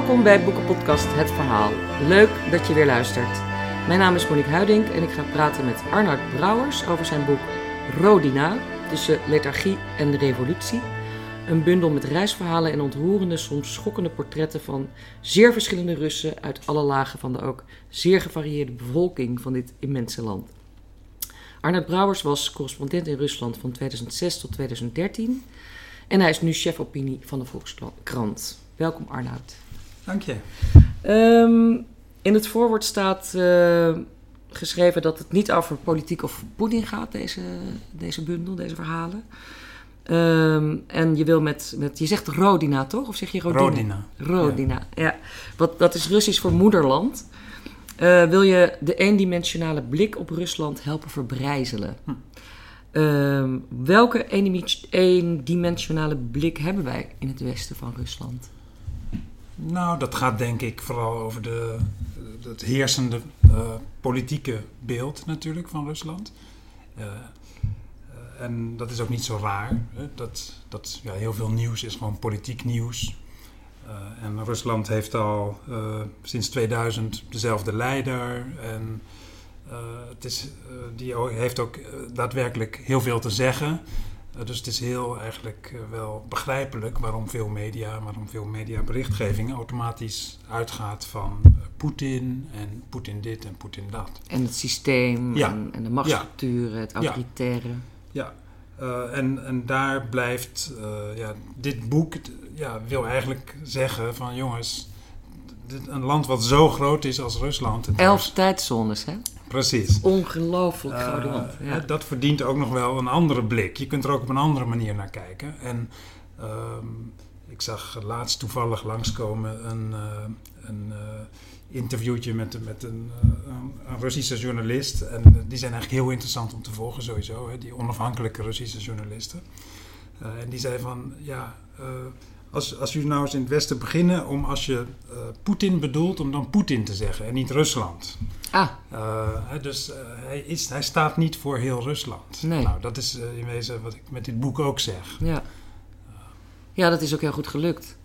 Welkom bij Boekenpodcast Het Verhaal. Leuk dat je weer luistert. Mijn naam is Monique Huiding en ik ga praten met Arnoud Brouwers over zijn boek Rodina, tussen lethargie en revolutie. Een bundel met reisverhalen en ontroerende, soms schokkende portretten van zeer verschillende Russen uit alle lagen van de ook zeer gevarieerde bevolking van dit immense land. Arnoud Brouwers was correspondent in Rusland van 2006 tot 2013 en hij is nu chef opinie van de Volkskrant. Welkom Arnoud. Dank je. Um, in het voorwoord staat uh, geschreven dat het niet over politiek of Poetin gaat, deze, deze bundel, deze verhalen. Um, en je wil met, met, je zegt Rodina toch? Of zeg je Rodina? Rodina. Rodina, ja. ja. Wat, dat is Russisch voor moederland. Uh, wil je de eendimensionale blik op Rusland helpen verbrijzelen? Hm. Uh, welke eendimensionale blik hebben wij in het westen van Rusland? Nou, dat gaat denk ik vooral over de, het heersende uh, politieke beeld natuurlijk van Rusland. Uh, en dat is ook niet zo raar. Hè? Dat, dat ja, heel veel nieuws is gewoon politiek nieuws. En Rusland heeft al sinds 2000 dezelfde leider. En het is, die heeft ook daadwerkelijk heel veel te zeggen. Eh, dus het is heel eigenlijk eh, wel begrijpelijk waarom veel media, waarom veel mediaberichtgeving automatisch uitgaat van uh, Poetin en Poetin dit en Poetin dat. En het systeem ja. en, en, de machtsstructuren, ja. het autoritaire. Ja, ja. Uh, en, en daar blijft ja, dit boek ja, wil eigenlijk zeggen van jongens, dit, een land wat zo groot is als Rusland. Elf tijdzones, hè? Precies. Ongelooflijk uh, groot land. Ja. Dat verdient ook nog wel een andere blik. Je kunt er ook op een andere manier naar kijken. En uh, ik zag laatst toevallig langskomen een, uh, een interviewtje met, met een, een, Russische journalist. En die zijn eigenlijk heel interessant om te volgen sowieso. Hè, die onafhankelijke Russische journalisten. en die zei van, ja als, als jullie nou eens in het Westen beginnen om als je uh, Poetin bedoelt, om dan Poetin te zeggen en niet Rusland. Ah. Uh, dus uh, hij, is, hij staat niet voor heel Rusland. Nee. Nou, dat is in wezen wat ik met dit boek ook zeg. Ja, ja dat is ook heel goed gelukt.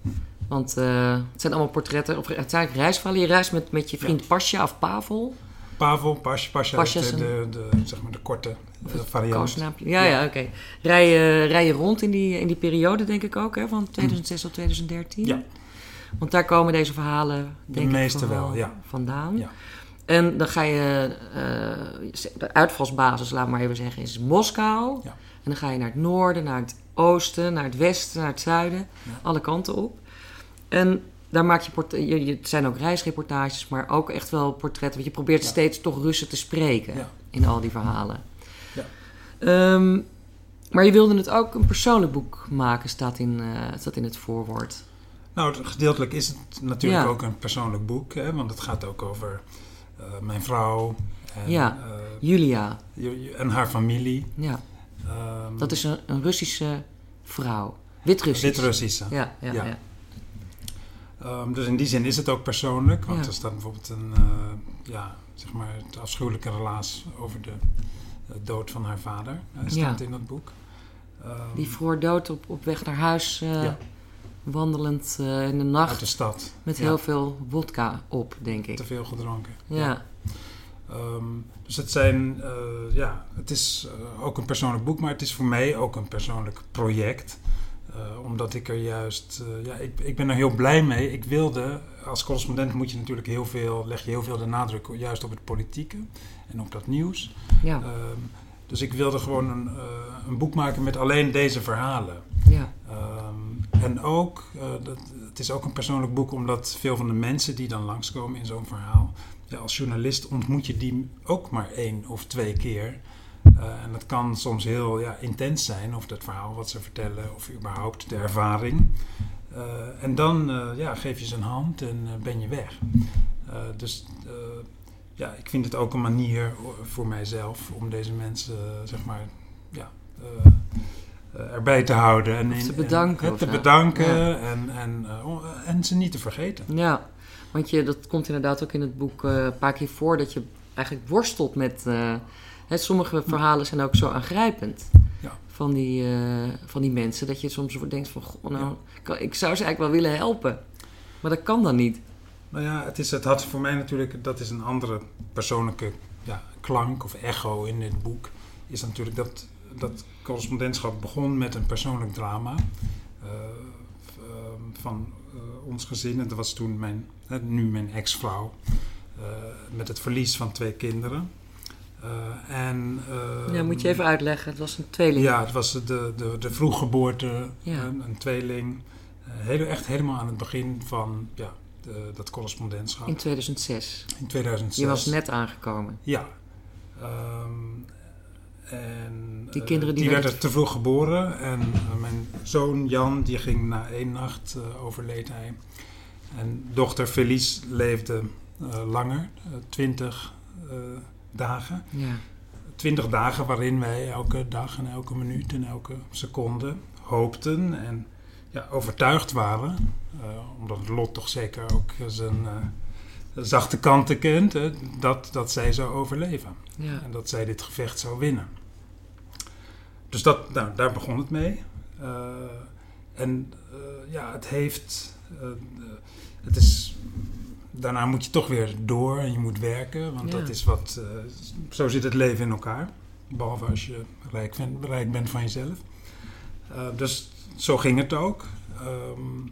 Want het zijn allemaal portretten, of het zijn reisverhalen. Je reist met, met je vriend ja. Pasja of Pavel. Pavel, Pas, Pasja, Pasja de, de, zeg maar de korte variant. Ja, ja, ja oké. Okay. Rij, je, rij je rond in die, in die periode, denk ik ook, hè, van 2006 tot 2013? Ja. Want daar komen deze verhalen, denk de meeste ik, wel, ja. vandaan. Ja. En dan ga je, uh, de uitvalsbasis, laat maar even zeggen, is Moskou. Ja. En dan ga je naar het noorden, naar het oosten, naar het westen, naar het zuiden. Alle kanten op. En daar maak je, je, je, het zijn ook reisreportages, maar ook echt wel portretten. Want je probeert steeds toch Russen te spreken in al die verhalen. Ehm, maar je wilde het ook een persoonlijk boek maken, staat in, eh, staat in het voorwoord. Nou, gedeeltelijk is het natuurlijk Ja. ook een persoonlijk boek, hè, want het gaat ook over eh, mijn vrouw en, Ja. eh, Julia, en haar familie. ja. Ehm, Dat is een, een Russische vrouw. Wit-Russisch. Wit-Russische. Ja, ja, ja. Ja. Ehm, dus in die zin is het ook persoonlijk, want er staat bijvoorbeeld een, ja, zeg maar, het afschuwelijke relaas over de dood van haar vader. eh, staat in dat boek. Ehm, Die voor dood op, op weg naar huis, eh, Ja. wandelend eh, in de uit de nacht, stad. met heel veel wodka op, denk ik. Te veel gedronken. Ja, Ehm, dus het zijn, eh, ja, het is eh, ook een persoonlijk boek, maar het is voor mij ook een persoonlijk project. Eh, omdat ik er juist, eh, ja, ik, ik ben er heel blij mee. Ik wilde, als correspondent moet je natuurlijk heel veel, leg je heel veel de nadruk juist op het politieke en op dat nieuws. ja, Ehm, dus ik wilde gewoon een, eh, een boek maken met alleen deze verhalen. ja. Ehm, en ook, dat, het is ook een persoonlijk boek omdat veel van de mensen die dan langskomen in zo'n verhaal, ja, als journalist ontmoet je die ook maar één of twee keer. Eh, en dat kan soms heel ja, intens zijn, of dat verhaal wat ze vertellen, of überhaupt de ervaring. Eh, en dan eh, ja, geef je ze een hand en ben je weg. Dus ja, ik vind het ook een manier voor mijzelf om deze mensen, zeg maar, ja, eh, erbij te houden. En te bedanken En, of te zo. bedanken Ja. en, en, en ze niet te vergeten. Ja, want je, dat komt inderdaad ook in het boek eh, een paar keer voor dat je eigenlijk worstelt met. Eh, hè, sommige verhalen zijn ook zo aangrijpend. Ja. Van, die, eh, van die mensen dat je soms denkt van, goh, nou, ik- ik zou ze eigenlijk wel willen helpen. Maar dat kan dan niet. Nou ja, het, is, het had voor mij natuurlijk, dat is een andere persoonlijke ja, klank of echo in dit boek. Is natuurlijk dat, dat correspondentschap begon met een persoonlijk drama. Uh, van uh, ons gezin. En dat was toen mijn, nu mijn ex-vrouw. met het verlies van twee kinderen. En, ja, moet je even uitleggen. Het was een tweeling. Ja, het was de, de, de vroeggeboorte, ja. een, een tweeling. Heel, echt helemaal aan het begin van ja, de, dat correspondentschap. In 2006? In 2006. Je was net aangekomen? Ja. Um, en, die kinderen die, die werden te vroeg geboren. En mijn zoon Jan, die ging na één nacht overleed hij. En dochter Felice leefde langer, twintig dagen. Ja. Twintig dagen waarin wij elke dag en elke minuut en elke seconde hoopten en ja, overtuigd waren, uh, omdat het lot toch zeker ook zijn uh, zachte kanten kent, hè, dat, dat zij zou overleven. Ja. En dat zij dit gevecht zou winnen. Dus dat, nou, daar begon het mee. Uh, en ja, het heeft. het is. Daarna moet je toch weer door en je moet werken, want ja. dat is wat. zo zit het leven in elkaar. Behalve als je rijk, bent, rijk bent van jezelf. dus zo ging het ook. Um,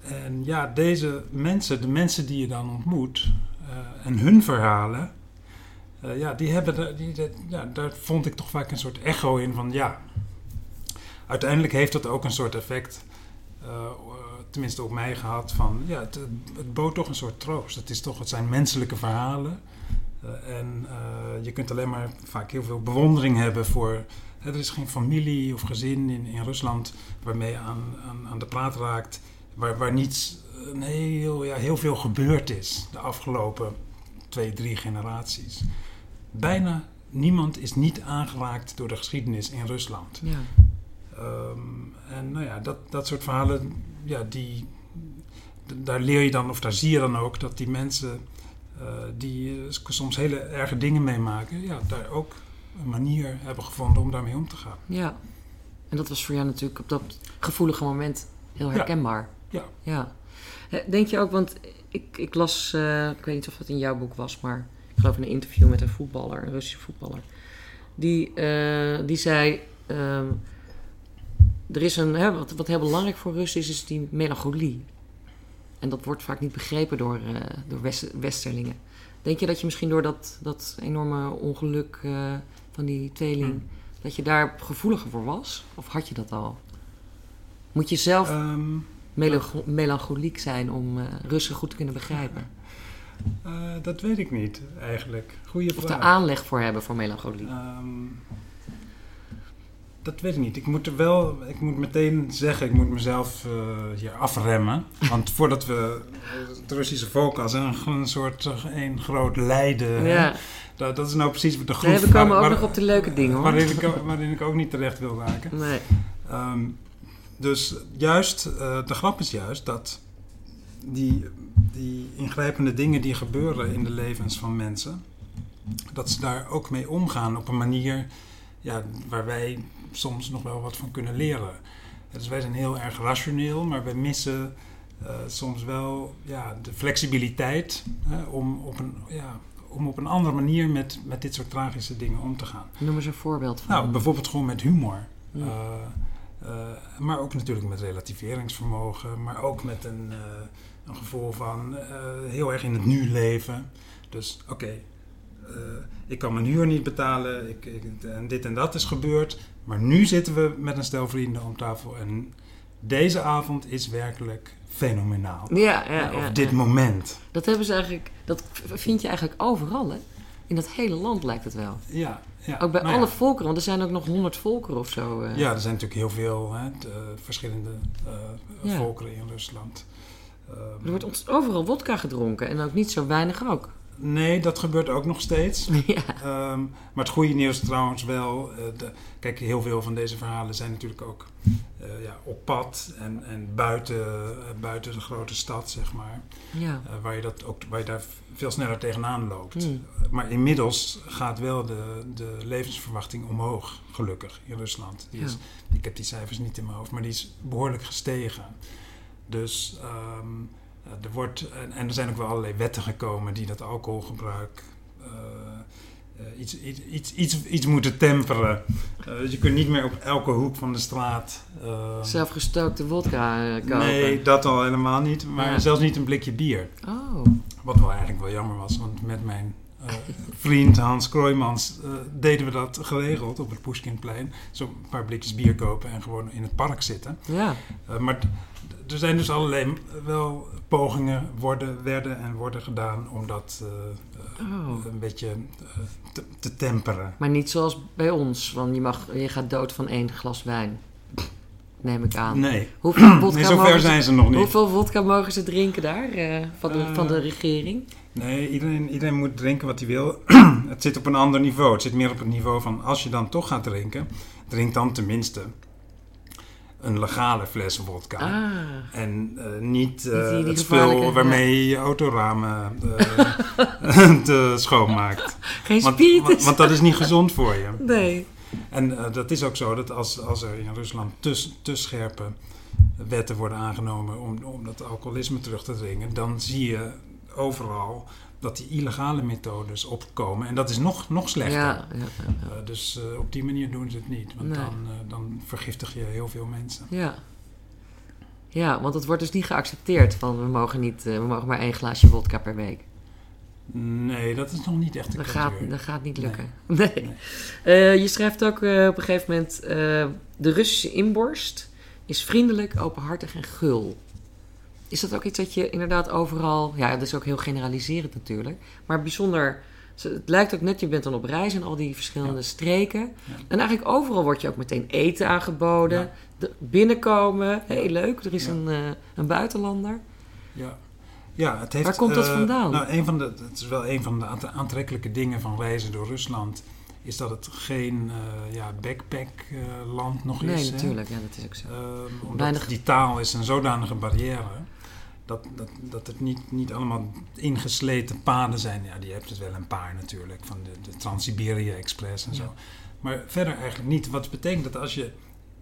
en ja, deze mensen, de mensen die je dan ontmoet uh, en hun verhalen, ja, die hebben, die, die, ja, daar vond ik toch vaak een soort echo in van ja. Uiteindelijk heeft dat ook een soort effect, tenminste op mij gehad, van ja, het, het bood toch een soort troost. Het, is toch, het zijn menselijke verhalen. en je kunt alleen maar vaak heel veel bewondering hebben voor er is geen familie of gezin in, in Rusland waarmee je aan, aan, aan de praat raakt, waar, waar niet een heel, ja, heel veel gebeurd is de afgelopen twee, drie generaties. Bijna niemand is niet aangeraakt door de geschiedenis in Rusland. Ja. Um, en nou ja, dat, dat soort verhalen, ja, die, daar leer je dan, of daar zie je dan ook, dat die mensen uh, die uh, soms hele erge dingen meemaken, ja, daar ook een manier hebben gevonden om daarmee om te gaan. Ja, en dat was voor jou natuurlijk op dat gevoelige moment heel herkenbaar. Ja. ja. Denk je ook, want ik, ik las, uh, ik weet niet of dat in jouw boek was, maar ik geloof in een interview met een voetballer, een Russische voetballer. Die, uh, die zei, uh, er is een, hè, wat, wat heel belangrijk voor Russen is, is die melancholie. En dat wordt vaak niet begrepen door, uh, door West, Westerlingen. Denk je dat je misschien door dat, dat enorme ongeluk van die tweeling, hmm. dat je daar gevoeliger voor was? Of had je dat al? Moet je zelf um, melancho melancholiek zijn om uh, Russen goed te kunnen begrijpen? Uh, dat weet ik niet, eigenlijk. Goeie of vraag. de aanleg voor hebben voor melancholie? Um, dat weet ik niet. Ik moet er wel, ik moet meteen zeggen, ik moet mezelf uh, hier afremmen. Want voordat we het Russische volk als een, een soort een groot lijden. Ja. Dat, dat, is nou precies de groep. Nee, we komen waar, ook waar, nog op de leuke dingen hoor. Waarin ik, waarin ik ook niet terecht wil raken. Nee. Um, dus juist, uh, de grap is juist dat die, die ingrijpende dingen die gebeuren in de levens van mensen, dat ze daar ook mee omgaan op een manier ja, waar wij soms nog wel wat van kunnen leren. Dus wij zijn heel erg rationeel, maar we missen uh, soms wel ja, de flexibiliteit hè, om, op een, ja, om op een andere manier met, met dit soort tragische dingen om te gaan. Noem eens een voorbeeld van. Nou, bijvoorbeeld gewoon met humor. Ja. Uh, uh, maar ook natuurlijk met relativeringsvermogen, maar ook met een, een gevoel van heel erg in het nu leven. Dus oké, okay, ik kan mijn huur niet betalen ik, ik, en dit en dat is gebeurd. Maar nu zitten we met een stel vrienden om tafel en deze avond is werkelijk fenomenaal. Ja, ja, Of dit ja. moment. Dat hebben ze eigenlijk, dat vind je eigenlijk overal, hè? In dat hele land lijkt het wel. Ja, ja. Ook bij nou alle volkeren, want er zijn ook nog honderd volkeren of zo. Uh. Ja, er zijn natuurlijk heel veel hè, de, uh, verschillende uh, Ja. volkeren in Rusland. Ehm, Er wordt ons- overal wodka gedronken en ook niet zo weinig ook. Nee, dat gebeurt ook nog steeds. ja. Ehm, maar het goede nieuws trouwens wel. eh, de, kijk, heel veel van deze verhalen zijn natuurlijk ook eh, ja, op pad en, en buiten, eh, buiten de grote stad, zeg maar. ja. Waar, je dat ook, waar je daar veel sneller tegenaan loopt. Hmm. Maar inmiddels gaat wel de, de levensverwachting omhoog, gelukkig, in Rusland. Die is, Ik heb die cijfers niet in mijn hoofd, maar die is behoorlijk gestegen. Dus ehm, er wordt, en, er zijn ook wel allerlei wetten gekomen die dat alcoholgebruik eh, eh, iets, iets, iets, iets, iets moeten temperen. Eh, dus je kunt niet meer op elke hoek van de straat. eh, Zelfgestookte wodka eh, kopen. nee, dat al helemaal niet. Maar Ja. zelfs niet een blikje bier. Oh, Wat wel eigenlijk wel jammer was, want met mijn eh, vriend Hans Kroijmans eh, deden we dat geregeld op het Pushkinplein. Zo'n paar blikjes bier kopen en gewoon in het park zitten. ja. Eh, maar er zijn dus allerlei m- wel pogingen worden, werden en worden gedaan om dat Oh. een beetje te, te temperen. Maar niet zoals bij ons, want je, mag, je gaat dood van één glas wijn. Neem ik aan. Nee, Hoeveel vodka, nee zover mogen, zijn ze, ze nog niet. hoeveel vodka mogen ze drinken daar eh, van, de, Eh, van de regering? Nee, iedereen, iedereen moet drinken wat hij wil. het zit op een ander niveau. Het zit meer op het niveau van als je dan toch gaat drinken, drink dan tenminste een legale fles vodka. Ah, En eh, niet eh, die het spul waarmee je je autoramen eh, te schoonmaakt. geen Want, spiritus? want, want dat is niet gezond voor je. nee. En eh, dat is ook zo dat als, als er in Rusland te, te scherpe wetten worden aangenomen om, om dat alcoholisme terug te dringen, dan zie je overal dat die illegale methodes opkomen. En dat is nog, nog slechter. Ja, ja, ja. Eh, dus eh, op die manier doen ze het niet. Want Nee. dan, dan vergiftig je heel veel mensen. Ja. Ja, want het wordt dus niet geaccepteerd van we mogen, niet, we mogen maar één glaasje vodka per week. Nee, dat is nog niet echt een Dat gaat, dat gaat niet lukken. Nee. Nee. Eh, je schrijft ook eh, op een gegeven moment... eh, de Russische inborst is vriendelijk, openhartig en gul. Is dat ook iets dat je inderdaad overal... Ja, dat is ook heel generaliserend natuurlijk. Maar bijzonder... Het lijkt ook net, je bent dan op reis in al die verschillende Ja. streken. Ja. En eigenlijk overal wordt je ook meteen eten aangeboden. Ja. De- binnenkomen, heel leuk. Er is een, een buitenlander. Ja. Ja, het heeft, Waar komt dat eh, vandaan? Nou, een van de, het is wel een van de aant- aantrekkelijke dingen van reizen door Rusland. Is dat het geen eh ja, backpack-land nog Nee, is. hè? natuurlijk. Ja, dat is ook zo. Ehm, omdat Weinig- die taal is een zodanige barrière. Dat, dat, dat het niet, niet allemaal ingesleten paden zijn. Ja, die hebt het wel een paar natuurlijk. Van de, de Trans-Siberië Express en Ja. zo. Maar verder eigenlijk niet. Wat betekent dat als je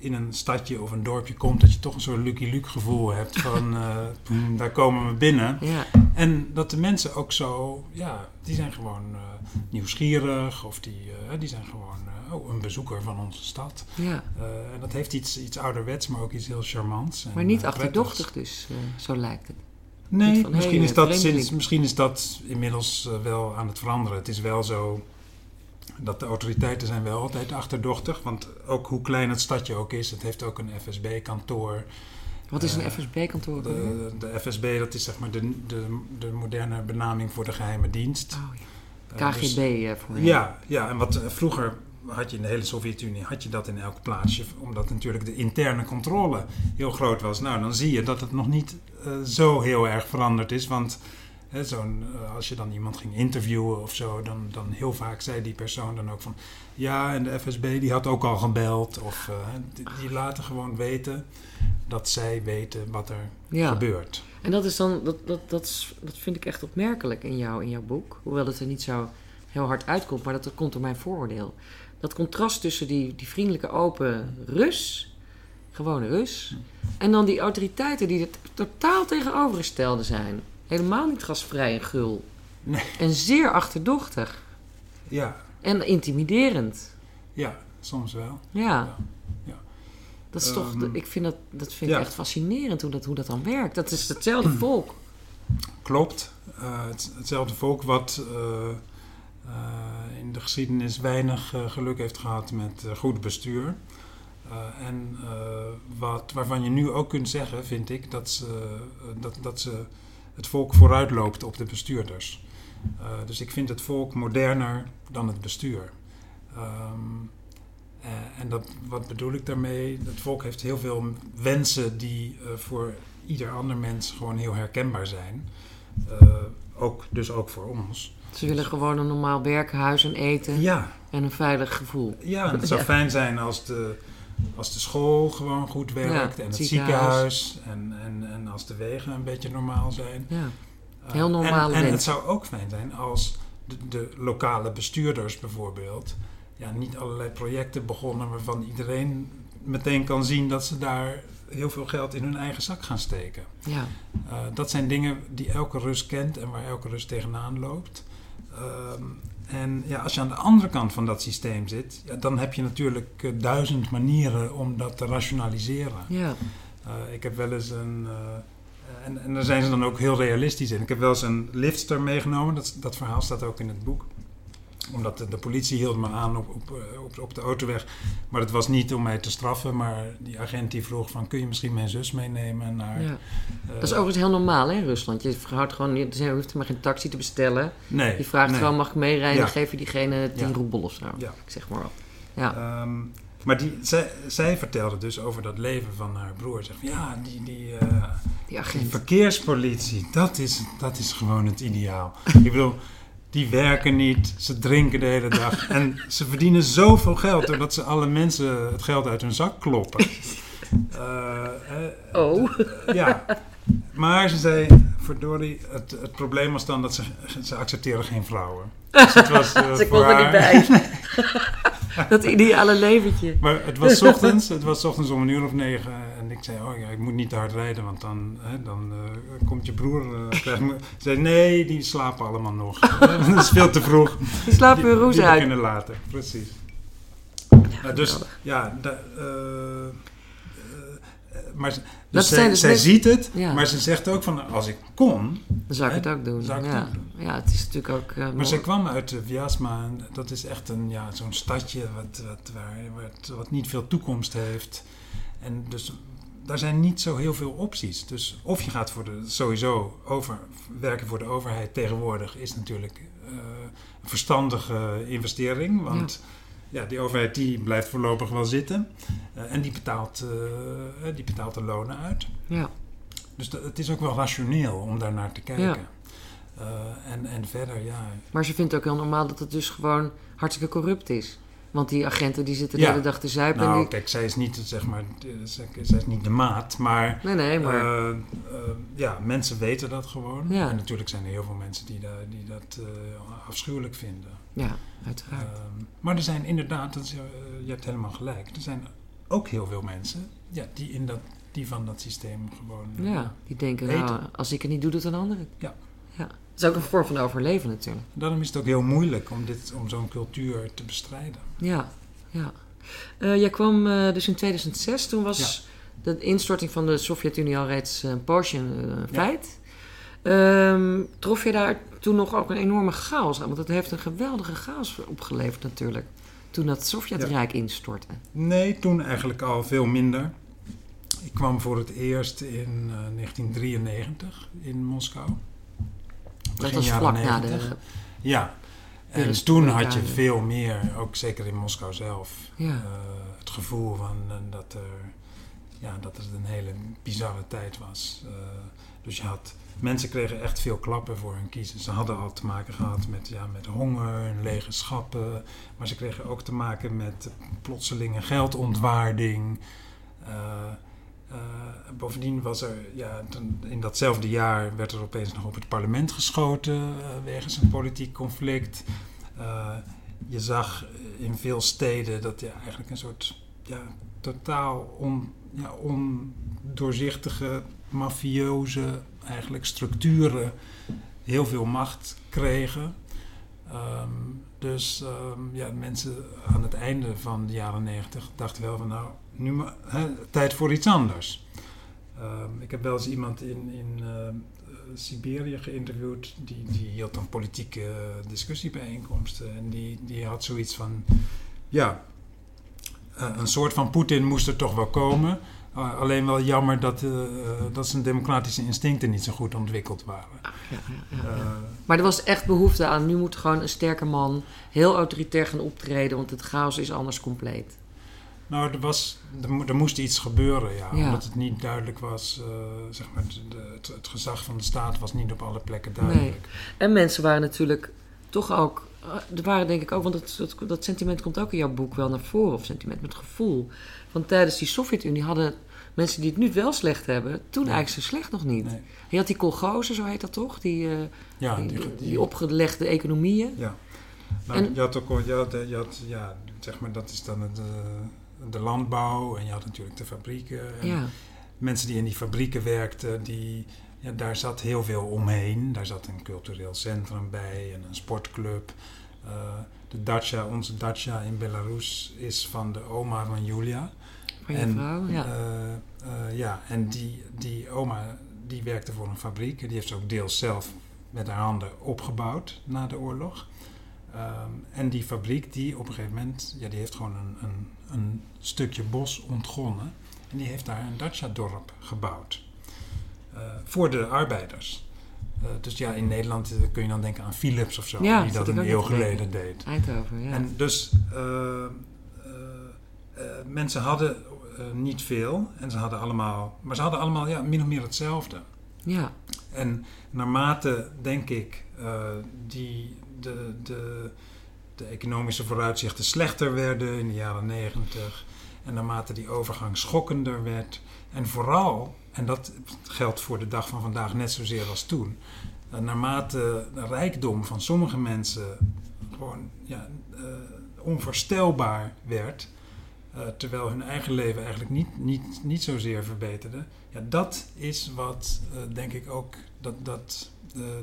in een stadje of een dorpje komt... dat je toch een soort Lucky Luke gevoel hebt van... eh, hmm, daar komen we binnen. Ja, En dat de mensen ook zo... Ja, die zijn gewoon eh, nieuwsgierig. Of die, eh, die zijn gewoon oh, een bezoeker van onze stad. ja. En dat heeft iets, iets ouderwets, maar ook iets heel charmants. En, Maar niet achterdochtig dus, zo lijkt het. Nee, van, misschien, hey, is dat sinds, misschien is dat inmiddels wel aan het veranderen. Het is wel zo dat de autoriteiten zijn wel altijd achterdochtig. Want ook hoe klein het stadje ook is, het heeft ook een FSB-kantoor. Wat is een Eh, FSB-kantoor? De, de FSB, dat is zeg maar de, de, de moderne benaming voor de geheime dienst. Oh, Eh, ja. dus- KGB eh, voor Ja, ja, en wat eh, vroeger had je in de hele Sovjet-Unie had je dat in elk plaatsje, omdat natuurlijk de interne controle heel groot was. Nou, dan zie je dat het nog niet eh, zo heel erg veranderd is, want hè, zo'n, eh, als je dan iemand ging interviewen of zo, dan, dan heel vaak zei die persoon dan ook van, ja, en de FSB die had ook al gebeld, of eh, die, die laten gewoon weten dat zij weten wat er Ja. gebeurt. En dat is dan, dat, dat, dat, dat vind ik echt opmerkelijk in, jou, in jouw boek. Hoewel het er niet zo heel hard uitkomt, maar dat komt door mijn vooroordeel. Dat contrast tussen die, die vriendelijke, open Rus, gewone Rus, en dan die autoriteiten die het totaal tegenovergestelde zijn. Helemaal niet gastvrij en gul. Nee. En zeer achterdochtig. Ja, En intimiderend. ja, soms wel. Ja. Ja, ja. Dat is toch, Ehm, ik vind dat, dat vind ik echt fascinerend hoe dat, hoe dat dan werkt. Dat is hetzelfde volk. Klopt. Eh, het, hetzelfde volk wat eh, eh, in de geschiedenis weinig geluk heeft gehad met goed bestuur. En wat, waarvan je nu ook kunt zeggen, vind ik, dat ze, dat, dat ze het volk vooruitloopt op de bestuurders. Eh, dus ik vind het volk moderner dan het bestuur. Ehm, eh, en dat, wat bedoel ik daarmee? Het volk heeft heel veel wensen die eh, voor ieder ander mens gewoon heel herkenbaar zijn. Ook, dus ook voor ons. Ze willen gewoon een normaal werken, huis en eten Ja, en een veilig gevoel. ja en het zou fijn zijn als de, als de school gewoon goed werkt. En het ziekenhuis. ziekenhuis. En, en, en als de wegen een beetje normaal zijn. Ja. Eh, Heel normale en, en het zou ook fijn zijn als de, de lokale bestuurders bijvoorbeeld... Ja, niet allerlei projecten begonnen waarvan iedereen meteen kan zien dat ze daar heel veel geld in hun eigen zak gaan steken. Ja. Uh, dat zijn dingen die elke Rus kent en waar elke Rus tegenaan loopt. Ehm, en ja, als je aan de andere kant van dat systeem zit, ja, dan heb je natuurlijk uh, duizend manieren om dat te rationaliseren. Ja. Uh, ik heb wel eens een. en, en daar zijn ze dan ook heel realistisch in. Ik heb wel eens een liftster meegenomen, dat, dat verhaal staat ook in het boek omdat de, de, politie hield me aan op, op, op, op, de autoweg. Maar het was niet om mij te straffen. Maar die agent die vroeg van... kun je misschien mijn zus meenemen naar... Ja. Uh, dat is overigens heel normaal hè, in Rusland. Je houdt gewoon, je hoeft maar geen taxi te bestellen. Nee, je vraagt nee. gewoon, mag ik meerijden? Ja. Geef je diegene 10 Ja. roebel of zo. Ja. Ik zeg maar wat. Ja. Ehm, maar die, zij, zij vertelde dus over dat leven van haar broer. Van, ja, die, die, eh, die die verkeerspolitie, dat is, dat is gewoon het ideaal. Ik bedoel, die werken niet, ze drinken de hele dag. En ze verdienen zoveel geld doordat ze alle mensen het geld uit hun zak kloppen. Eh, eh, Oh. ja. Maar ze zei, verdorie, het, het probleem was dan dat ze, ze accepteren geen vrouwen. Dus het was, eh, wil er niet bij. dat ideale leventje. Maar het was 's ochtends, het was 's ochtends om een uur of negen. Ik zei, oh ja, ik moet niet te hard rijden, want dan, hè, dan eh, komt je broer. Ze zei, nee, die slapen allemaal nog. dat is veel te vroeg. Die slapen hun roes die uit. beginnen later, precies. Ja, dus ja, da- maar Dat dus zij, dus zij ziet het, Ja. maar ze zegt ook van als ik kon. Dan zou ik Hè? het ook doen. Ik het ja. ook doen. ja, het is natuurlijk ook... eh, Maar zij kwam uit uh, Vyasma en dat is echt een, ja, zo'n stadje wat, wat, waar, wat, wat niet veel toekomst heeft. En dus daar zijn niet zo heel veel opties. Dus of je gaat voor de, sowieso over, werken voor de overheid tegenwoordig is natuurlijk eh, een verstandige investering. Want ja. die overheid die blijft voorlopig wel zitten. Eh, en die betaalt, eh, die betaalt de lonen uit. Ja. Dus dat- het is ook wel rationeel om daar naar te kijken. Ja. En, en verder, ja, Maar ze vindt ook heel normaal dat het dus gewoon hartstikke corrupt is. Want die agenten die zitten Ja. de hele dag te zuipen. en Nou, die... kijk, zij is niet, zeg maar, zij is niet de maat, maar, Nee, nee, maar... eh, eh, ja, mensen weten dat gewoon. Ja. En natuurlijk zijn er heel veel mensen die, da- die dat eh, afschuwelijk vinden. ja, uiteraard. Ehm, maar er zijn inderdaad, is, je hebt helemaal gelijk, er zijn ook heel veel mensen ja, die, in dat, die van dat systeem gewoon... ja, die denken, nou, als ik het niet doe, doet een ander het. Ja. ja. Is ook een vorm van overleven natuurlijk. Daarom is het ook heel moeilijk om, dit, om zo'n cultuur te bestrijden. Ja, ja. Eh, jij kwam eh, dus in 2006, toen was de instorting van de Sovjet-Unie al reeds een poosje een eh, feit. Ehm, trof je daar toen nog ook een enorme chaos aan? Want het heeft een geweldige chaos opgeleverd natuurlijk. Toen dat Sovjetrijk instortte. Nee, toen eigenlijk al veel minder. Ik kwam voor het eerst in eh, 1993 in Moskou. Dat was vlak na 90. de... Ja, en toen had je veel meer, ook zeker in Moskou zelf, Ja. eh, het gevoel van eh, dat, er, ja, dat het een hele bizarre tijd was. Eh, dus je had, mensen kregen echt veel klappen voor hun kiezen. Ze hadden al te maken gehad met, ja, met honger en lege schappen, maar ze kregen ook te maken met plotselinge geldontwaarding. Eh, bovendien was er, ja, in datzelfde jaar werd er opeens nog op het parlement geschoten eh, wegens een politiek conflict. Eh, je zag in veel steden dat ja, eigenlijk een soort ja, totaal on, ja, ondoorzichtige, mafioze eigenlijk structuren heel veel macht kregen. Ehm, dus ehm, ja, mensen aan het einde van de jaren negentig dachten wel van nou, nu tijd voor iets anders. Ehm, ik heb wel eens iemand in, in ehm, eh, Siberië geïnterviewd, die, die hield dan politieke eh, discussiebijeenkomsten. En die, die had zoiets van, ja, eh, een soort van Poetin moest er toch wel komen. Uh, alleen wel jammer dat, uh, dat zijn democratische instincten niet zo goed ontwikkeld waren. Ja, ja, ja, Uh, ja. Maar er was echt behoefte aan. Nu moet gewoon een sterke man heel autoritair gaan optreden, want het chaos is anders compleet. Nou, er, was, er, mo- er moest iets gebeuren, ja, Ja. Omdat het niet duidelijk was, uh, zeg maar, de, het, het gezag van de staat was niet op alle plekken duidelijk. En mensen waren natuurlijk toch ook. eh, Er waren denk ik ook, want dat, dat, dat sentiment komt ook in jouw boek wel naar voren, of sentiment met gevoel. Want tijdens die Sovjet-Unie hadden mensen die het nu wel slecht hebben, toen Nee. eigenlijk zo slecht nog niet. Nee. Je had die kolgozen, zo heet dat toch? Die, eh, Ja, die, die, die, die- opgelegde economieën. ja. Nou, En- je had ook, je had, je had, ja, zeg maar, dat is dan het, eh, de landbouw en je had natuurlijk de fabrieken. En, Ja, mensen die in die fabrieken werkten, die, ja, daar zat heel veel omheen. Daar zat een cultureel centrum bij en een sportclub. Uh, de dacha, onze dacha in Belarus is van de oma van Julia. Van je en, vrouw, ja. Uh, ja, en die, die oma die werkte voor een fabriek. Die heeft ze ook deels zelf met haar handen opgebouwd na de oorlog. Um, en die fabriek, die op een gegeven moment, ja, die heeft gewoon een, een, een stukje bos ontgonnen. En die heeft daar een dacha-dorp gebouwd. Uh, voor de arbeiders. Uh, dus ja, in Nederland uh, kun je dan denken aan Philips of zo, ja, die dat een eeuw geleden deed. Eindhoven, ja. En dus mensen hadden niet veel, en ze hadden allemaal, maar ze hadden allemaal ja, min of meer hetzelfde. Ja. En naarmate, denk ik, die, de, de, de economische vooruitzichten slechter werden in de jaren negentig. En naarmate die overgang schokkender werd. En vooral, en dat geldt voor de dag van vandaag net zozeer als toen. Eh, naarmate de rijkdom van sommige mensen gewoon ja, uh, onvoorstelbaar werd. Uh, terwijl hun eigen leven eigenlijk niet, niet, niet zozeer verbeterde. Ja, dat is wat, denk ik ook, dat, dat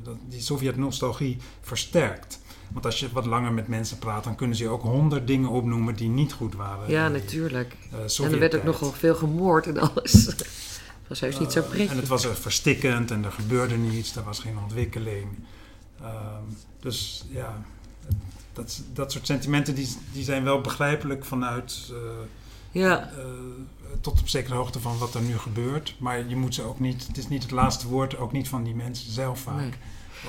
dat die Sovjet-nostalgie versterkt. Want als je wat langer met mensen praat, dan kunnen ze je ook honderd dingen opnoemen die niet goed waren. Ja, natuurlijk. Uh, en er werd ook nogal veel gemoord en alles. dat was juist niet zo prettig. En het was verstikkend en er gebeurde niets, er was geen ontwikkeling. Uh, dus ja, dat, dat soort sentimenten die, die zijn wel begrijpelijk vanuit ja. Tot op zekere hoogte van wat er nu gebeurt. Maar je moet ze ook niet, het is niet het laatste woord, ook niet van die mensen zelf vaak. Nee.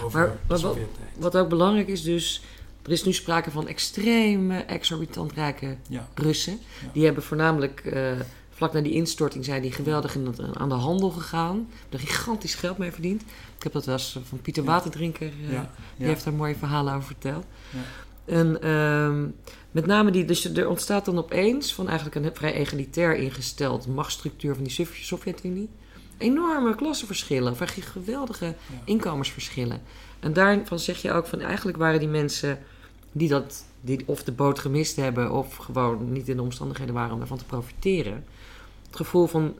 Over maar, wat, wat ook belangrijk is dus, er is nu sprake van extreem exorbitant rijke ja. Russen. Ja. Die hebben voornamelijk, uh, vlak na die instorting, zijn die geweldig in het, aan de handel gegaan. Er gigantisch geld mee verdiend. Ik heb dat wel eens van Pieter Waterdrinker, uh, die heeft daar mooie verhalen over verteld. En uh, met name die, dus er ontstaat dan opeens van eigenlijk een vrij egalitair ingesteld machtsstructuur van die Sovjet-Unie. Enorme klassenverschillen, of geweldige ja. inkomensverschillen. En daarvan zeg je ook van eigenlijk waren die mensen die dat, die of de boot gemist hebben, of gewoon niet in de omstandigheden waren om daarvan te profiteren. Het gevoel van,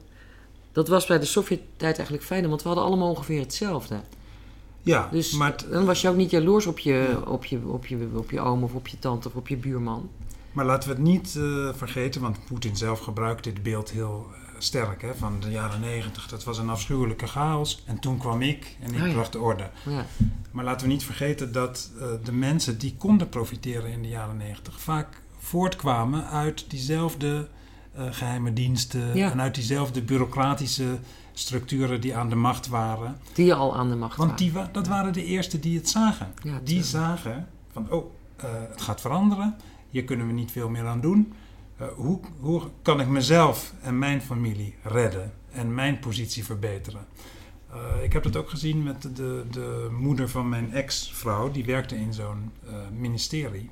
dat was bij de Sovjet-tijd eigenlijk fijn, want we hadden allemaal ongeveer hetzelfde. Ja, dus maar dan was je ook niet jaloers op je, op, je, op, je, op je oom of op je tante of op je buurman. Maar laten we het niet uh, vergeten, want Poetin zelf gebruikt dit beeld heel sterk hè, van de jaren negentig. Dat was een afschuwelijke chaos en toen kwam ik en ik Oh ja. bracht de orde. Ja. Maar laten we niet vergeten dat uh, de mensen die konden profiteren in de jaren negentig vaak voortkwamen uit diezelfde geheime diensten Ja. en uit diezelfde bureaucratische structuren die aan de macht waren. Die al aan de macht Want waren. die, wa- dat waren de eerste die het zagen. Die zagen van, oh, eh, het gaat veranderen. Hier kunnen we niet veel meer aan doen. Eh, hoe, hoe kan ik mezelf en mijn familie redden en mijn positie verbeteren? Eh, ik heb dat ook gezien met de, de, de moeder van mijn ex-vrouw. Die werkte in zo'n eh, ministerie.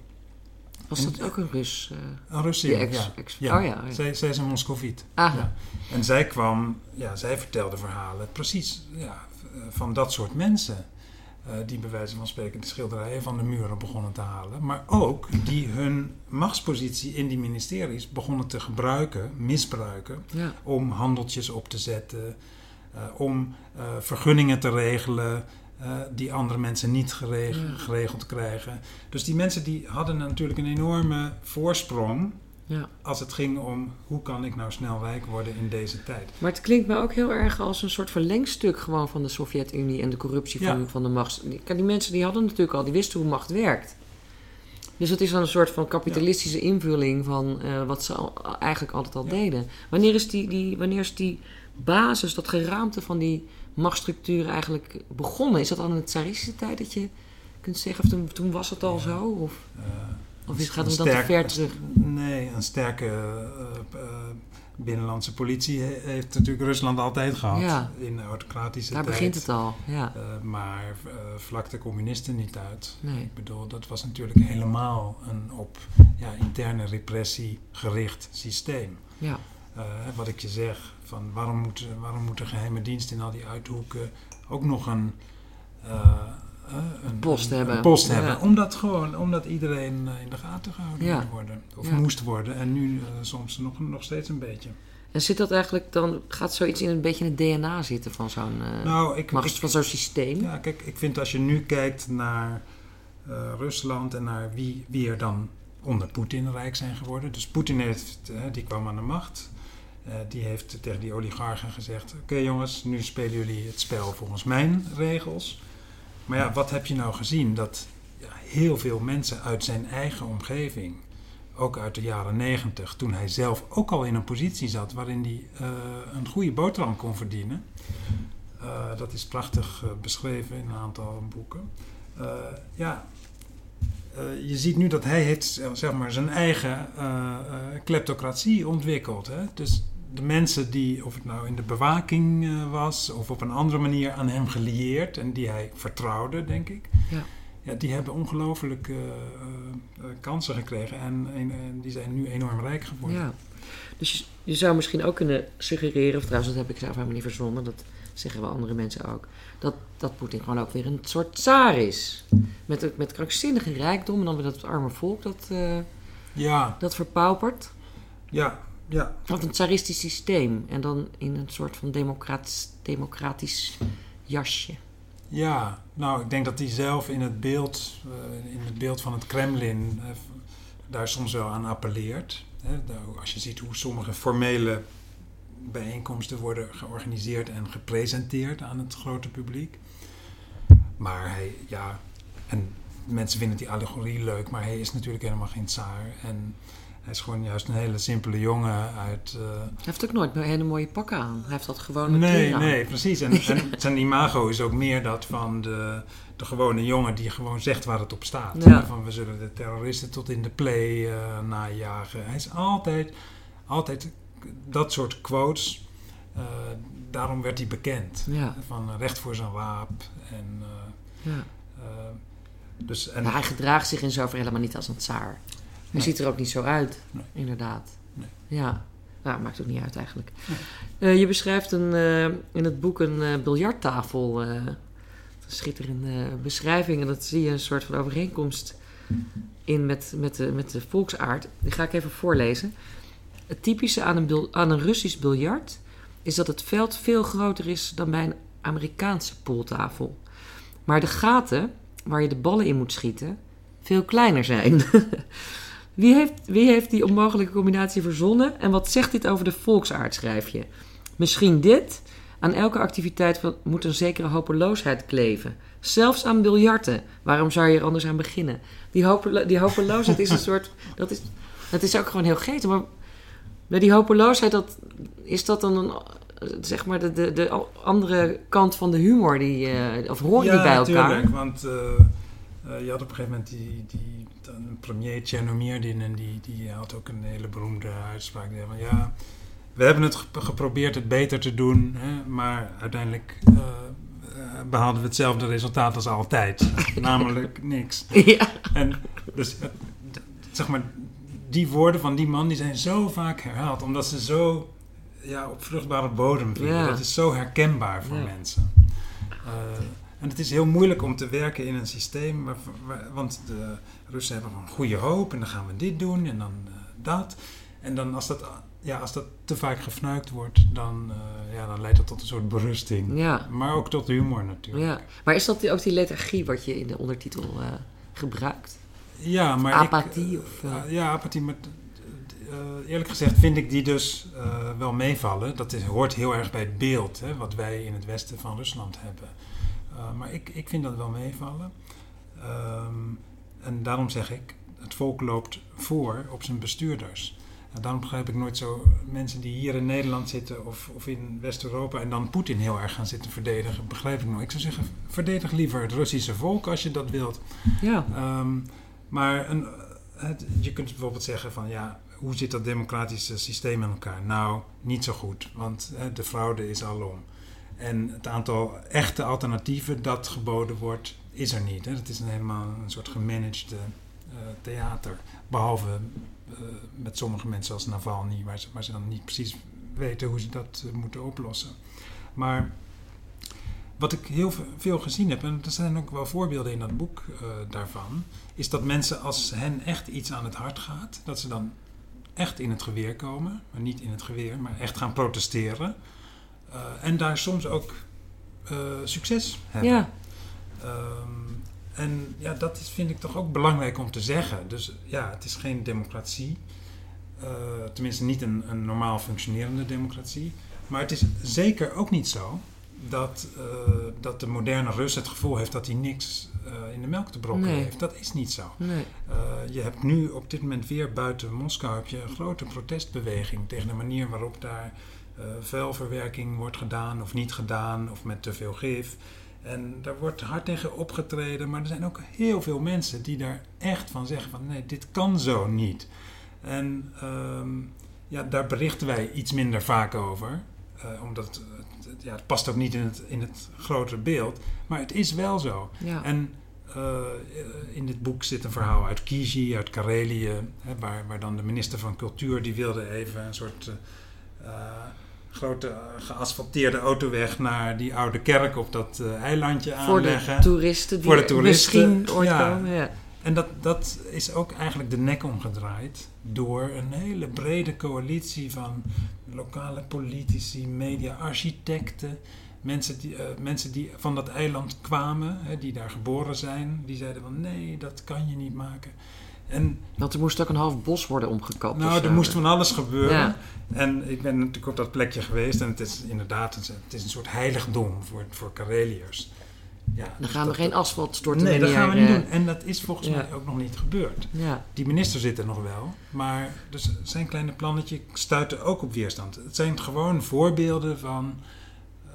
Was dat ook een Rus? eh, Een Russin, die ex, ja. ex- Ja. Oh ja. ja. Zij, zij is een Moscoviet. Ah, Ja. En zij kwam, ja, zij vertelde verhalen precies van dat soort mensen. Eh, die bij wijze van spreken de schilderijen van de muren begonnen te halen. Maar ook die hun machtspositie in die ministeries begonnen te gebruiken, misbruiken. ja. Om handeltjes op te zetten, eh, om eh, vergunningen te regelen. die andere mensen niet gereg- geregeld krijgen. Dus die mensen die hadden natuurlijk een enorme voorsprong ja. als het ging om hoe kan ik nou snel rijk worden in deze tijd. Maar het klinkt me ook heel erg als een soort verlengstuk gewoon van de Sovjet-Unie en de corruptie van, Ja. van de macht. Die, mensen die hadden natuurlijk al, die wisten hoe macht werkt. Dus het is dan een soort van kapitalistische invulling van eh, wat ze al- eigenlijk altijd al deden. Wanneer is die, die, wanneer is die basis, dat geraamte van die machtsstructuren eigenlijk begonnen? Is dat al in de tsaristische tijd dat je kunt zeggen, of toen, toen was het al zo? Of, Eh, of is, gaat het dan te ver terug? Nee, een sterke eh, eh, binnenlandse politie he- heeft natuurlijk Rusland altijd gehad Ja. in de autocratische Daar tijd. begint het al, ja. Eh, maar eh, vlak de communisten niet uit. Nee. Ik bedoel, dat was natuurlijk helemaal een op ja, interne repressie gericht systeem. Ja, wat ik je zeg, van waarom moet, waarom moet de geheime dienst in al die uithoeken ook nog een, een Post hebben. Een post Ja. hebben. Omdat, gewoon, omdat iedereen eh, in de gaten gehouden Ja. moet worden. Of Ja. moest worden. En nu eh, soms nog, nog steeds een beetje. En zit dat eigenlijk dan, gaat zoiets in een beetje in het DNA zitten van zo'n uh, nou, ik, van zo'n systeem? Ja, kijk, ik vind als je nu kijkt naar uh, Rusland en naar wie, wie er dan onder Poetin rijk zijn geworden. Dus Poetin heeft, die kwam aan de macht. die heeft tegen die oligarchen gezegd: Oké jongens, nu spelen jullie het spel volgens mijn regels. Maar ja, wat heb je nou gezien? Dat ja, heel veel mensen uit zijn eigen omgeving ook uit de jaren negentig, toen hij zelf ook al in een positie zat waarin hij uh, een goede boterham kon verdienen. Uh, dat is prachtig uh, beschreven in een aantal boeken. ja, je ziet nu dat hij heeft zeg maar, zijn eigen kleptocratie ontwikkeld. Hè? Dus de mensen die, of het nou in de bewaking was of op een andere manier aan hem gelieerd en die hij vertrouwde, denk ik. Ja ja, die hebben ongelooflijke uh, kansen gekregen en, en, die zijn nu enorm rijk geworden. Ja. Dus je, je, zou misschien ook kunnen suggereren, of trouwens dat heb ik zelf helemaal niet verzonnen, dat zeggen wel andere mensen ook, dat, dat Poetin gewoon ook weer een soort tsaar is. Met, met krankzinnige rijkdom en dan weer dat arme volk dat, uh, ja. dat verpaupert. Ja, ja. Of een tsaristisch systeem en dan in een soort van democratisch, democratisch jasje. Ja, nou, ik denk dat hij zelf in het beeld, uh, in het beeld van het Kremlin uh, daar soms wel aan appelleert. Hè? Als je ziet hoe sommige formele bijeenkomsten worden georganiseerd en gepresenteerd aan het grote publiek. Maar hij, ja, en mensen vinden die allegorie leuk, maar hij is natuurlijk helemaal geen tsaar. En hij is gewoon juist een hele simpele jongen uit... Uh... Hij heeft ook nooit een hele mooie pakken aan. Hij heeft dat gewoon Nee, nee, precies. En, en, zijn imago is ook meer dat van de, de gewone jongen die gewoon zegt waar het op staat. Ja. Van we zullen de terroristen tot in de play uh, najagen. Hij is altijd, altijd dat soort quotes. Uh, daarom werd hij bekend. Ja. Van recht voor zijn waap. En, ja. dus, en hij gedraagt zich in zover helemaal niet als een tsaar. Hij ziet er ook niet zo uit, inderdaad. Ja, nou, maakt ook niet uit eigenlijk. Uh, je beschrijft een, uh, in het boek een uh, biljarttafel. een schitterende beschrijving. En dat zie je een soort van overeenkomst in met, met, de, met de volksaard. Die ga ik even voorlezen. Het typische aan een, aan een Russisch biljart is dat het veld veel groter is dan bij een Amerikaanse pooltafel. Maar de gaten waar je de ballen in moet schieten veel kleiner zijn. Wie heeft, wie heeft die onmogelijke combinatie verzonnen en wat zegt dit over de volksaard, schrijf je? Misschien dit. Aan elke activiteit moet een zekere hopeloosheid kleven. Zelfs aan biljarten. Waarom zou je er anders aan beginnen? Die, hopelo die hopeloosheid is een soort. Dat is, dat is ook gewoon heel geet. Maar bij die hopeloosheid, dat, is dat dan een, zeg maar de, de, de andere kant van de humor? Die, uh, of horen ja, die bij elkaar? Ja, natuurlijk. Want uh, uh, je had op een gegeven moment die, die een premier Tjernomierdin en die, die had ook een hele beroemde uitspraak. Die van ja, we hebben het geprobeerd het beter te doen, hè, maar uiteindelijk uh, behaalden we hetzelfde resultaat als altijd. namelijk niks. Ja. En dus, uh, zeg maar, die woorden van die man die zijn zo vaak herhaald, omdat ze zo ja, op vruchtbare bodem vielen. Ja. Dat is zo herkenbaar voor ja. mensen. En het is heel moeilijk om te werken in een systeem, waar, want de Russen hebben van goede hoop en dan gaan we dit doen en dan uh, dat. En dan als dat, ja, als dat te vaak gefnuikt wordt, dan, uh, ja, dan leidt dat tot een soort berusting. Ja. Maar ook tot humor natuurlijk. Ja. Maar is dat ook die lethargie wat je in de ondertitel uh, gebruikt? Ja, maar apathie? Ik, of, ja, apathie. Maar eerlijk gezegd vind ik die dus wel meevallen. Dat is, hoort heel erg bij het beeld hè, wat wij in het westen van Rusland hebben. Uh, maar ik, ik vind dat wel meevallen. Um, en daarom zeg ik, het volk loopt voor op zijn bestuurders. En daarom begrijp ik nooit zo mensen die hier in Nederland zitten of, of in West-Europa en dan Poetin heel erg gaan zitten verdedigen. Begrijp ik nooit. Ik zou zeggen, verdedig liever het Russische volk als je dat wilt. Ja. Um, maar een, het, je kunt bijvoorbeeld zeggen van ja, hoe zit dat democratische systeem in elkaar? Nou, niet zo goed, want hè, de fraude is alom. En het aantal echte alternatieven dat geboden wordt, is er niet. Hè. Het is een helemaal een soort gemanaged uh, theater. Behalve uh, met sommige mensen als Navalny, waar ze, waar ze dan niet precies weten hoe ze dat uh, moeten oplossen. Maar wat ik heel veel gezien heb, en er zijn ook wel voorbeelden in dat boek daarvan, is dat mensen als hen echt iets aan het hart gaat, dat ze dan echt in het geweer komen. Maar niet in het geweer, maar echt gaan protesteren. Uh, en daar soms ook uh, succes hebben. Ja. Um, en ja, dat is, vind ik toch ook belangrijk om te zeggen. Dus ja, het is geen democratie. Uh, tenminste, niet een, een normaal functionerende democratie. Maar het is zeker ook niet zo dat, uh, dat de moderne Rus het gevoel heeft dat hij niks uh, in de melk te brokken Nee. heeft. Dat is niet zo. Nee. Je hebt nu op dit moment weer buiten Moskou heb je een grote protestbeweging tegen de manier waarop daar vuilverwerking wordt gedaan of niet gedaan of met te veel gif. En daar wordt hard tegen opgetreden, maar er zijn ook heel veel mensen die daar echt van zeggen van nee, dit kan zo niet. En um, ja, daar berichten wij iets minder vaak over, uh, omdat het, het, ja, het past ook niet in het, in het grotere beeld, maar het is wel zo. Ja. En uh, in dit boek zit een verhaal uit Kiji, uit Karelië, hè, waar, waar dan de minister van Cultuur die wilde even een soort uh, grote geasfalteerde autoweg naar die oude kerk op dat uh, eilandje Voor aanleggen. de toeristen die Voor de toeristen, misschien ooit ja. komen. Ja. En dat, dat is ook eigenlijk de nek omgedraaid door een hele brede coalitie van lokale politici, media, architecten, mensen die, uh, mensen die van dat eiland kwamen, hè, die daar geboren zijn, die zeiden van nee, dat kan je niet maken. En, Want er moest ook een half bos worden omgekapt. nou, er moest van alles gebeuren. Ja. En ik ben natuurlijk op dat plekje geweest en het is inderdaad een, het is een soort heiligdom voor, voor Kareliërs. Ja, Dan dus gaan we geen asfalt storten. Nee, dat gaan we niet eh, doen. En dat is volgens ja. mij ook nog niet gebeurd. Ja. Die minister zit er nog wel, maar dus zijn kleine plannetje stuiten ook op weerstand. Het zijn gewoon voorbeelden van,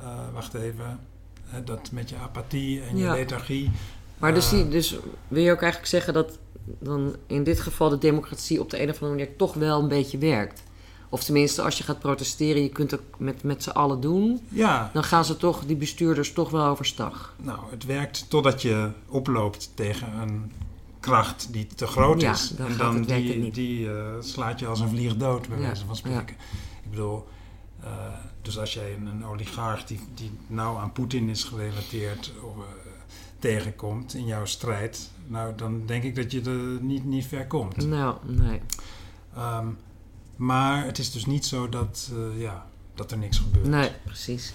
uh, wacht even, uh, dat met je apathie en je lethargie. Maar dus, die, dus wil je ook eigenlijk zeggen dat dan in dit geval de democratie op de een of andere manier toch wel een beetje werkt? Of tenminste, als je gaat protesteren, je kunt het ook met, met z'n allen doen, Ja, dan gaan ze toch, die bestuurders, toch wel overstag. nou, het werkt totdat je oploopt tegen een kracht die te groot Ja, is. dan en dan het, die, het die uh, slaat je als een vlieg dood, bij Ja, wijze van spreken. Ik bedoel, uh, dus als jij een, een oligarch die, die nauw aan Poetin is gerelateerd of, uh, tegenkomt in jouw strijd, nou dan denk ik dat je er niet, niet ver komt. Nou, nee. Um, maar het is dus niet zo dat, uh, ja, dat er niks gebeurt. Nee, precies.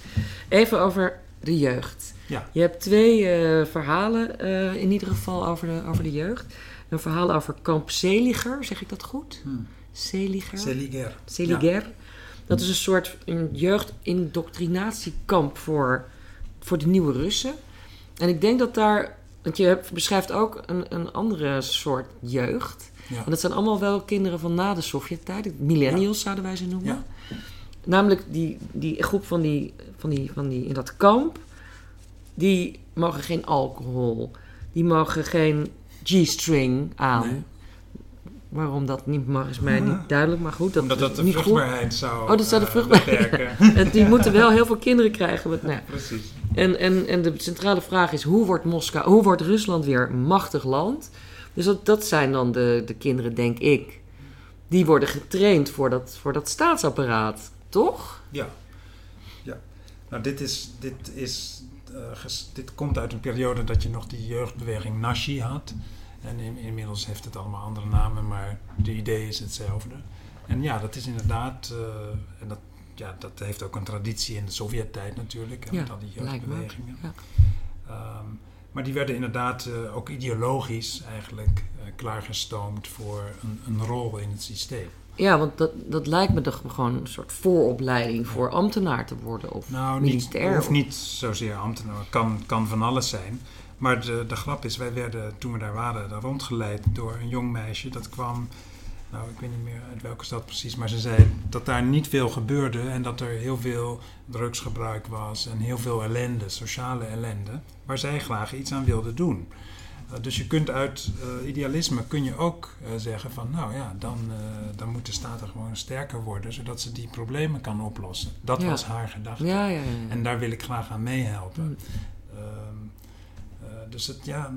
Even over de jeugd. Ja. Je hebt twee uh, verhalen uh, in ieder geval over de, over de jeugd. Een verhaal over kamp Seliger, zeg ik dat goed? Hmm. Seliger? Seliger. Seliger. Ja. Dat is een soort een jeugdindoctrinatiekamp voor, voor de nieuwe Russen. En ik denk dat daar, want je hebt, beschrijft ook een, een andere soort jeugd. Ja. En dat zijn allemaal wel kinderen van na de Sovjet-tijd. Millennials ja. zouden wij ze noemen. Ja. Namelijk die, die groep van die, van, die, van die in dat kamp. Die mogen geen alcohol. Die mogen geen G-string aan. Nee. Waarom dat niet mag is mij niet duidelijk. Maar goed, dat Omdat dat de niet vruchtbaarheid goed. zou Oh, dat zou de uh, vruchtbaarheid. die moeten wel heel veel kinderen krijgen. Met, nou. Precies. En, en, en de centrale vraag is: hoe wordt Moskou, hoe wordt Rusland weer een machtig land? Dus dat, dat zijn dan de, de kinderen, denk ik. Die worden getraind voor dat, voor dat staatsapparaat, toch? Ja. ja. Nou, dit, is, dit, is, ges, dit komt uit een periode dat je nog die jeugdbeweging Nashi had. En in, inmiddels heeft het allemaal andere namen, maar de idee is hetzelfde. En ja, dat is inderdaad, uh, en dat, ja, dat heeft ook een traditie in de Sovjet-tijd natuurlijk, ja, met al die jeugdbewegingen. Ja. Um, maar die werden inderdaad uh, ook ideologisch eigenlijk uh, klaargestoomd voor een, een, rol in het systeem. Ja, want dat, dat lijkt me toch gewoon een soort vooropleiding voor ambtenaar te worden of nou, militair. Niet, hoeft niet zozeer ambtenaar, kan, kan van alles zijn. Maar de, de grap is, wij werden toen we daar waren daar rondgeleid door een jong meisje. Dat kwam, nou ik weet niet meer uit welke stad precies, maar ze zei dat daar niet veel gebeurde. En dat er heel veel drugsgebruik was en heel veel ellende, sociale ellende. Waar zij graag iets aan wilde doen. Uh, dus je kunt uit uh, idealisme kun je ook uh, zeggen van nou ja, dan, dan moet de staat er gewoon sterker worden. Zodat ze die problemen kan oplossen. Dat ja. was haar gedachte. Ja, ja, ja, en daar wil ik graag aan meehelpen. Mm. dus het, ja.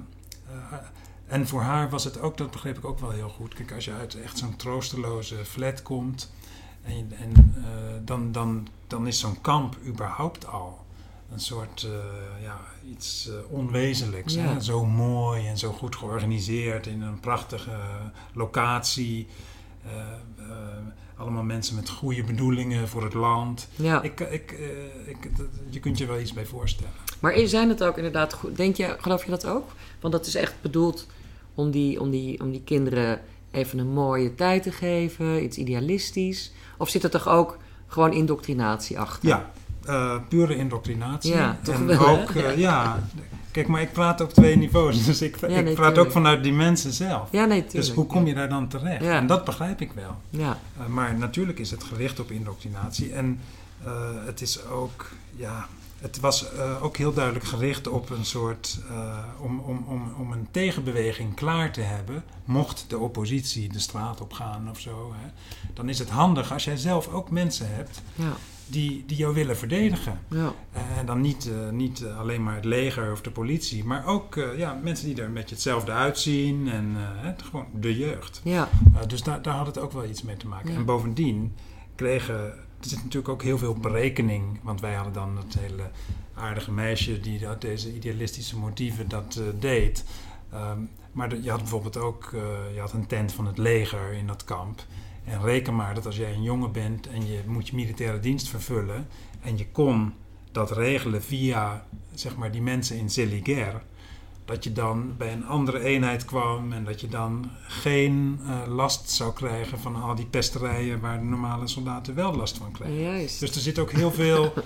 En voor haar was het ook, dat begreep ik ook wel heel goed. Kijk, als je uit echt zo'n troosteloze flat komt. En, en uh, dan, dan, dan is zo'n kamp überhaupt al een soort, uh, ja, iets onwezenlijks. Ja. Hè? Zo mooi en zo goed georganiseerd in een prachtige locatie. eh, eh, allemaal mensen met goede bedoelingen voor het land. Ja. Ik, ik, eh, ik, dat- je kunt je wel iets bij voorstellen. Maar zijn het ook inderdaad goed? Denk je, geloof je dat ook? Want dat is echt bedoeld om die, om die, om die kinderen even een mooie tijd te geven, iets idealistisch. Of zit er toch ook gewoon indoctrinatie achter? Ja, eh, pure indoctrinatie. Ja, toch en wel, ook, eh, ja. Kijk, maar ik praat op twee niveaus. Dus ik, Ja, ik praat tuurlijk. ook vanuit die mensen zelf. Ja, nee, tuurlijk. dus hoe kom je daar dan terecht? Ja. En dat begrijp ik wel. Ja, Uh, maar natuurlijk is het gericht op indoctrinatie. En het is ook, ja, het was uh, ook heel duidelijk gericht op een soort, uh, om, om, om, om een tegenbeweging klaar te hebben, mocht de oppositie de straat op gaan of zo. Hè, dan is het handig als jij zelf ook mensen hebt ja, die, die jou willen verdedigen. ja. En dan niet, niet alleen maar het leger of de politie, maar ook ja, mensen die er een beetje hetzelfde uitzien en gewoon de jeugd. ja. dus daar, daar had het ook wel iets mee te maken. En bovendien kregen, er zit natuurlijk ook heel veel berekening, want wij hadden dan het hele aardige meisje die dat, deze idealistische motieven dat deed. Um, maar je had bijvoorbeeld ook je had een tent van het leger in dat kamp. En reken maar dat als jij een jongen bent en je moet je militaire dienst vervullen en je kon dat regelen via zeg maar die mensen in Zeliger, dat je dan bij een andere eenheid kwam en dat je dan geen uh, last zou krijgen van al die pesterijen waar de normale soldaten wel last van krijgen. Juist. Dus er zit ook heel veel.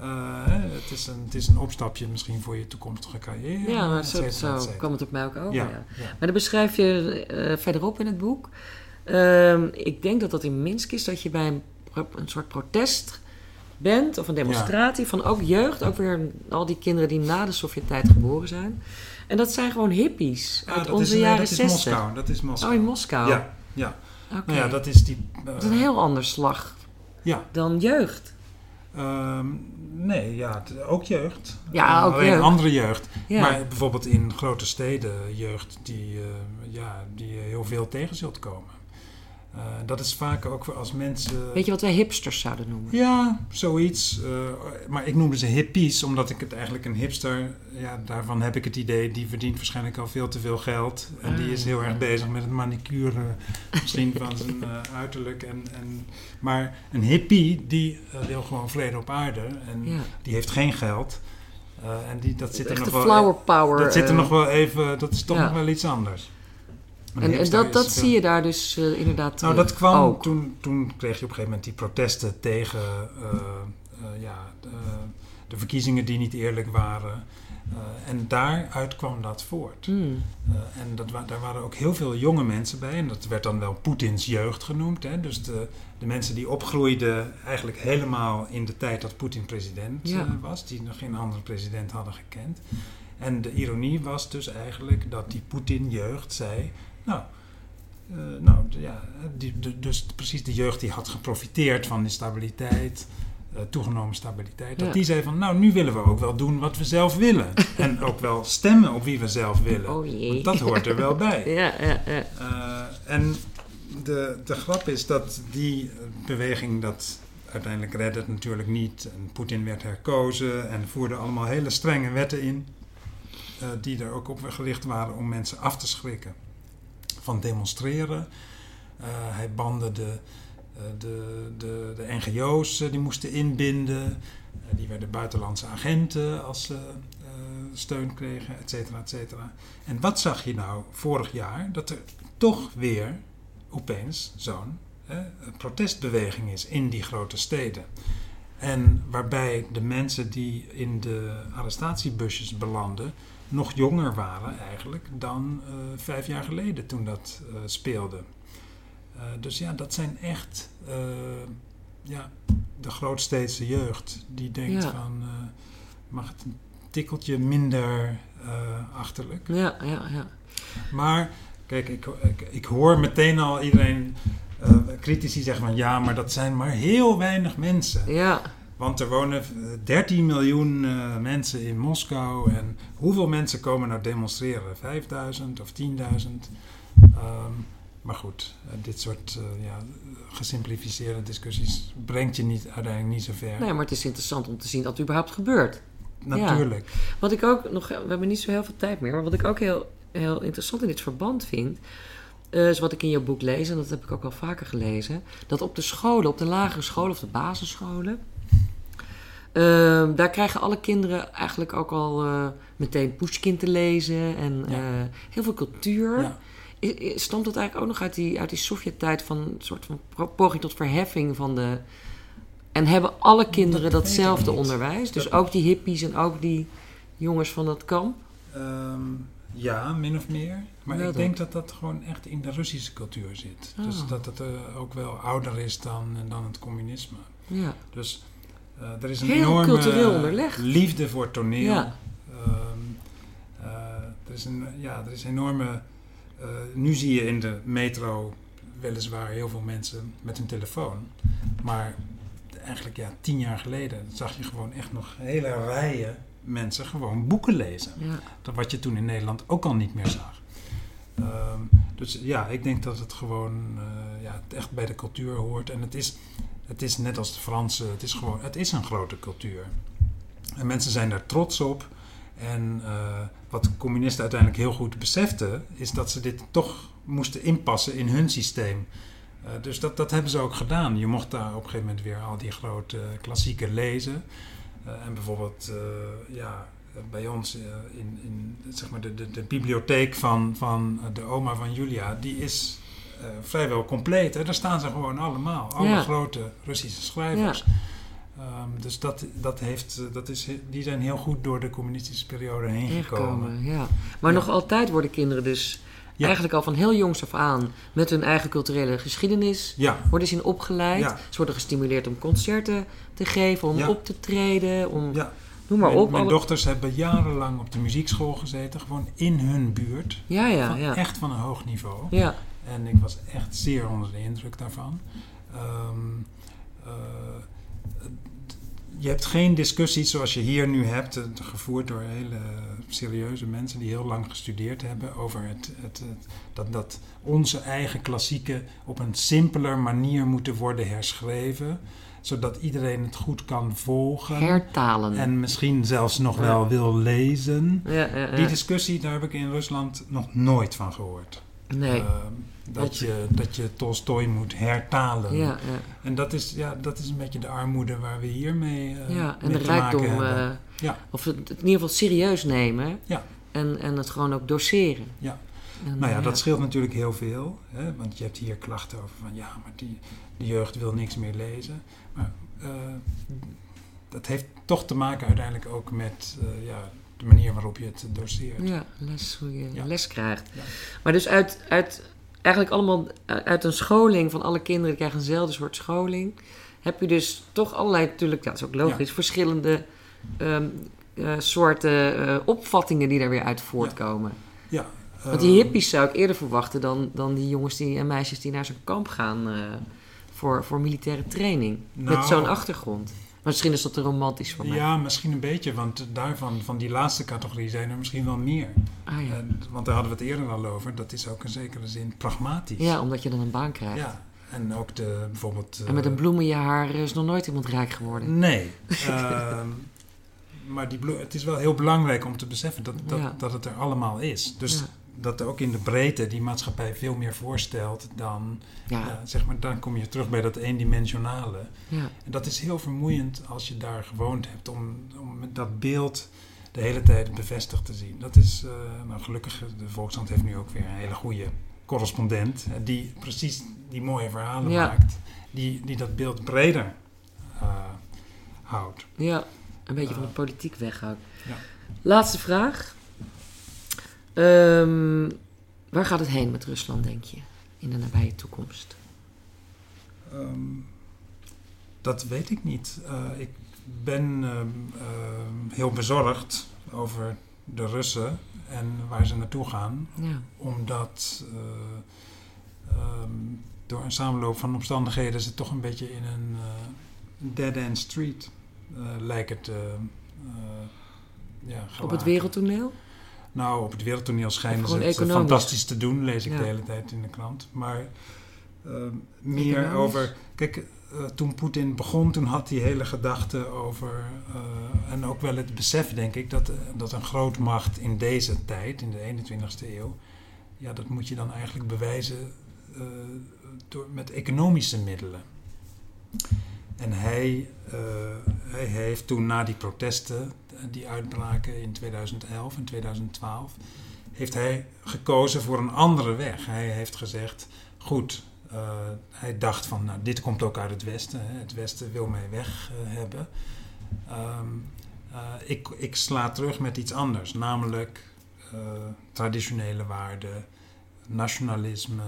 Uh, het, is een, het is een opstapje misschien voor je toekomstige carrière. Ja, maar zo, zo kwam het op mij ook over. Ja, ja. ja. Maar dan beschrijf je uh, verderop in het boek Uh, ik denk dat dat in Minsk is, dat je bij een, een soort protest bent of een demonstratie van ook jeugd, ook weer al die kinderen die na de Sovjet-tijd geboren zijn. En dat zijn gewoon hippies ja, uit dat onze is, jaren dat is 60. Moskou. Dat is Moskou. Oh, in Moskou. Ja, ja. Okay. Nou ja, dat is die. Uh, dat is een heel ander slag ja. dan jeugd. Um, nee, ja, ook jeugd. Ja, ook Alleen jeugd. andere jeugd. Ja. Maar bijvoorbeeld in grote steden jeugd die, uh, ja, die heel veel tegen zult komen. Uh, dat is vaak ook als mensen. Weet je wat wij hipsters zouden noemen? Ja, zoiets. Uh, maar ik noemde ze hippies, omdat ik het eigenlijk een hipster. Ja, daarvan heb ik het idee, die verdient waarschijnlijk al veel te veel geld. En Ah. die is heel erg bezig met het manicure, misschien van zijn uh, uiterlijk. En, en, maar een hippie, die wil gewoon vrede op aarde. En ja. die heeft geen geld. en die, dat zit er nog wel. flower power. Dat zit er nog wel even. Dat is toch ja. nog wel iets anders. En, en dat, dat zie je daar dus uh, inderdaad Nou, dat kwam ook. Toen, toen kreeg je op een gegeven moment die protesten tegen uh, ja, de, de, verkiezingen die niet eerlijk waren. en daaruit kwam dat voort. Mm. en dat, daar waren ook heel veel jonge mensen bij. En dat werd dan wel Poetins jeugd genoemd. Hè? Dus de, de mensen die opgroeiden eigenlijk helemaal in de tijd dat Poetin president ja. was. Die nog geen andere president hadden gekend. En de ironie was dus eigenlijk dat die Poetin-jeugd zei... Nou, uh, nou ja, die, de, dus precies de jeugd die had geprofiteerd van die stabiliteit, uh, toegenomen stabiliteit, dat Ja. die zei van, nou, nu willen we ook wel doen wat we zelf willen. en ook wel stemmen op wie we zelf willen. Oh jee. Want dat hoort er wel bij. Ja, ja, ja. Uh, en de, de grap is dat die beweging dat uiteindelijk redde het natuurlijk niet. En Poetin werd herkozen en voerde allemaal hele strenge wetten in. Uh, die er ook op gericht waren om mensen af te schrikken van demonstreren. Uh, hij bande de, uh, de, de, de NGO's, die moesten inbinden. die werden buitenlandse agenten als ze steun kregen, et cetera, et cetera. En wat zag je nou vorig jaar? Dat er toch weer opeens zo'n protestbeweging is in die grote steden. En waarbij de mensen die in de arrestatiebusjes belanden nog jonger waren eigenlijk dan uh, vijf jaar geleden toen dat uh, speelde. Uh, dus ja, dat zijn echt ja, de grootsteedse jeugd die denkt Ja. van mag het een tikkeltje minder achterlijk. Ja, ja, ja. Maar kijk, ik, ik, ik hoor meteen al iedereen uh, critici zeggen van ja, maar dat zijn maar heel weinig mensen. Ja, Want er wonen eh, 13 miljoen uh, mensen in Moskou. En hoeveel mensen komen nou demonstreren? 5000 of 10.000? Um, maar goed, uh, dit soort uh, ja, gesimplificeerde discussies brengt je niet, uiteindelijk niet zo ver. nee, maar het is interessant om te zien dat het überhaupt gebeurt. Natuurlijk. Wat ik ook nog, we hebben niet zo heel veel tijd meer, maar wat ik ook heel, heel interessant in dit verband vind, is wat ik in je boek lees, en dat heb ik ook al vaker gelezen, dat op de scholen, op de lagere scholen of de basisscholen, uh, daar krijgen alle kinderen eigenlijk ook al uh, meteen Pushkin te lezen en ja. heel veel cultuur. Ja. Stamt dat eigenlijk ook nog uit die, uit die Sovjet-tijd van een soort van poging tot verheffing van de. En hebben alle kinderen dat datzelfde onderwijs? Dus ook die hippies en ook die jongens van dat kamp? Um, ja, min of meer. Maar ik denk dat dat gewoon echt in de Russische cultuur zit. Oh. Dus dat het uh, ook wel ouder is dan, dan het communisme. Ja. Dus uh, er is een Heel enorme cultureel onderlegd. liefde voor toneel. Ja. Um, uh, er, is een, ja, er is enorme... nu zie je in de metro weliswaar heel veel mensen met hun telefoon. Maar eigenlijk ja, tien jaar geleden zag je gewoon echt nog hele rijen mensen gewoon boeken lezen. Ja. Dat wat je toen in Nederland ook al niet meer zag. Um, dus ja, ik denk dat het gewoon uh, ja, echt bij de cultuur hoort. En het is, het is net als de Franse, het is gewoon, het is een grote cultuur. En mensen zijn daar trots op. En uh, wat communisten uiteindelijk heel goed beseften, is dat ze dit toch moesten inpassen in hun systeem. Uh, dus dat, dat hebben ze ook gedaan. Je mocht daar op een gegeven moment weer al die grote klassieken lezen. En bijvoorbeeld, ja, bij ons uh, in, in zeg maar de, de, de, bibliotheek van, van de oma van Julia, die is vrijwel compleet. Hè? Daar staan ze gewoon allemaal, alle Ja. grote Russische schrijvers. Um, dus dat, dat heeft, dat is, die zijn heel goed door de communistische periode heen gekomen. Ja. Maar nog altijd worden kinderen dus Ja. eigenlijk al van heel jongs af aan met hun eigen culturele geschiedenis Ja, worden ze in opgeleid. Ja. Ze worden gestimuleerd om concerten te geven, om op te treden, om ja. Noem maar mijn, op. mijn alle- dochters hebben jarenlang op de muziekschool gezeten, gewoon in hun buurt. Ja, ja, Van- ja. Echt van een hoog niveau. Ja, En ik was echt zeer onder de indruk daarvan. Ehm, eh, je hebt geen discussies zoals je hier nu hebt, eh, gevoerd door hele serieuze mensen die heel lang gestudeerd hebben over het, het, het- dat, dat onze eigen klassieken op een simpeler manier moeten worden herschreven, zodat iedereen het goed kan volgen hertalen. en misschien zelfs nog Ja. wel wil lezen. ja, ja, ja. Die discussie, daar heb ik in Rusland nog nooit van gehoord. nee. Ehm, dat, je, dat je Tolstoy moet hertalen. ja, ja. En dat is, ja, dat is een beetje de armoede waar we hiermee uh, ja, en mee de rijkdom, eh, Ja. of het, het in ieder geval serieus nemen Ja. en, en het gewoon ook doseren. Ja. Nou ja, eh, dat scheelt natuurlijk heel veel. Hè? Want je hebt hier klachten over van ja, maar die, de jeugd wil niks meer lezen. Maar eh, dat heeft toch te maken uiteindelijk ook met eh, ja, de manier waarop je het doseert. Ja, les, hoe je Ja. les krijgt. Ja. Maar dus uit, uit eigenlijk allemaal uit een scholing van alle kinderen die krijgen eenzelfde soort scholing, heb je dus toch allerlei, natuurlijk, dat is ook logisch, verschillende ehm, eh, soorten opvattingen die daar weer uit voortkomen. Ja, Want die hippies zou ik eerder verwachten dan, dan die jongens die, en meisjes die naar zo'n kamp gaan eh, voor, voor militaire training. Nou, met zo'n achtergrond. Maar misschien is dat te romantisch voor mij. Ja, misschien een beetje, want daarvan, van die laatste categorie zijn er misschien wel meer. Ah, ja. En, want daar hadden we het eerder al over. Dat is ook in zekere zin pragmatisch. ja, omdat je dan een baan krijgt. Ja, en ook de, bijvoorbeeld... En met eh, een bloem in je haar is nog nooit iemand rijk geworden. Nee. ehm, maar die het is wel heel belangrijk om te beseffen dat, dat, Ja. dat het er allemaal is. Dus Ja. Dat ook in de breedte die maatschappij veel meer voorstelt dan... Ja, ja, zeg maar, dan kom je terug bij dat eendimensionale. ja. En dat is heel vermoeiend als je daar gewoond hebt om, om dat beeld de hele tijd bevestigd te zien. Dat is, eh, nou gelukkig, de Volkskrant heeft nu ook weer een hele goede correspondent eh, die precies die mooie verhalen Ja. maakt, die, die dat beeld breder eh, houdt. Ja, een beetje van de Eh, politiek weghoudt. ja. Laatste vraag. Ehm, waar gaat het heen met Rusland, denk je? In de nabije toekomst. Ehm, dat weet ik niet. Eh, ik ben ehm, heel bezorgd over de Russen en waar ze naartoe gaan. Ja, omdat eh, door een samenloop van omstandigheden ze toch een beetje in een eh, dead-end street lijken te ja, op het wereldtoneel? Nou, op het wereldtoneel schijnen ze het eh, fantastisch te doen, lees ik Ja. de hele tijd in de krant. Maar ehm, meer Economisch? over... Kijk, eh, toen Poetin begon, toen had hij hele gedachten over... eh, en ook wel het besef, denk ik, dat, dat een grootmacht in deze tijd, in de 21ste eeuw... ja, dat moet je dan eigenlijk bewijzen door, met economische middelen. En hij, hij heeft toen na die protesten, die uitbraken in 2011 en 2012, heeft hij gekozen voor een andere weg. Hij heeft gezegd, goed, uh, hij dacht van, nou, dit komt ook uit het Westen. Hè. Het Westen wil mij weg uh, hebben. Um, uh, ik, ik sla terug met iets anders, namelijk traditionele waarden, nationalisme,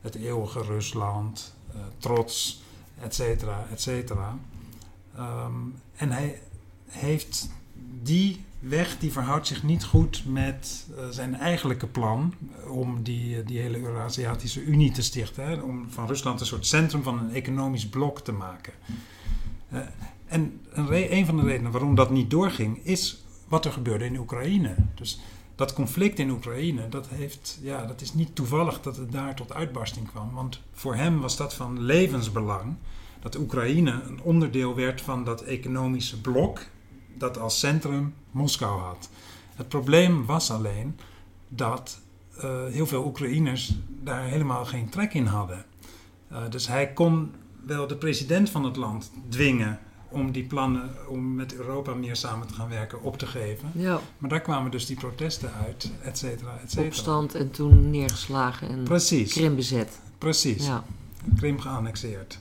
het eeuwige Rusland, trots, et cetera, et cetera. Um, en hij heeft die weg die verhoudt zich niet goed met uh, zijn eigenlijke plan om die, die hele Eurasiatische Unie te stichten. Om van Rusland een soort centrum van een economisch blok te maken. Uh, en een, een, van de redenen waarom dat niet doorging, is wat er gebeurde in Oekraïne. Dus dat conflict in Oekraïne, dat, heeft, ja, dat is niet toevallig dat het daar tot uitbarsting kwam. Want voor hem was dat van levensbelang dat Oekraïne een onderdeel werd van dat economische blok dat als centrum Moskou had. Het probleem was alleen dat uh, heel veel Oekraïners daar helemaal geen trek in hadden. Uh, dus hij kon wel de president van het land dwingen om die plannen om met Europa meer samen te gaan werken op te geven. Ja. Maar daar kwamen dus die protesten uit, et cetera, et cetera. Opstand en toen neergeslagen en Precies. Krim bezet. Precies. Ja. Krim geannexeerd.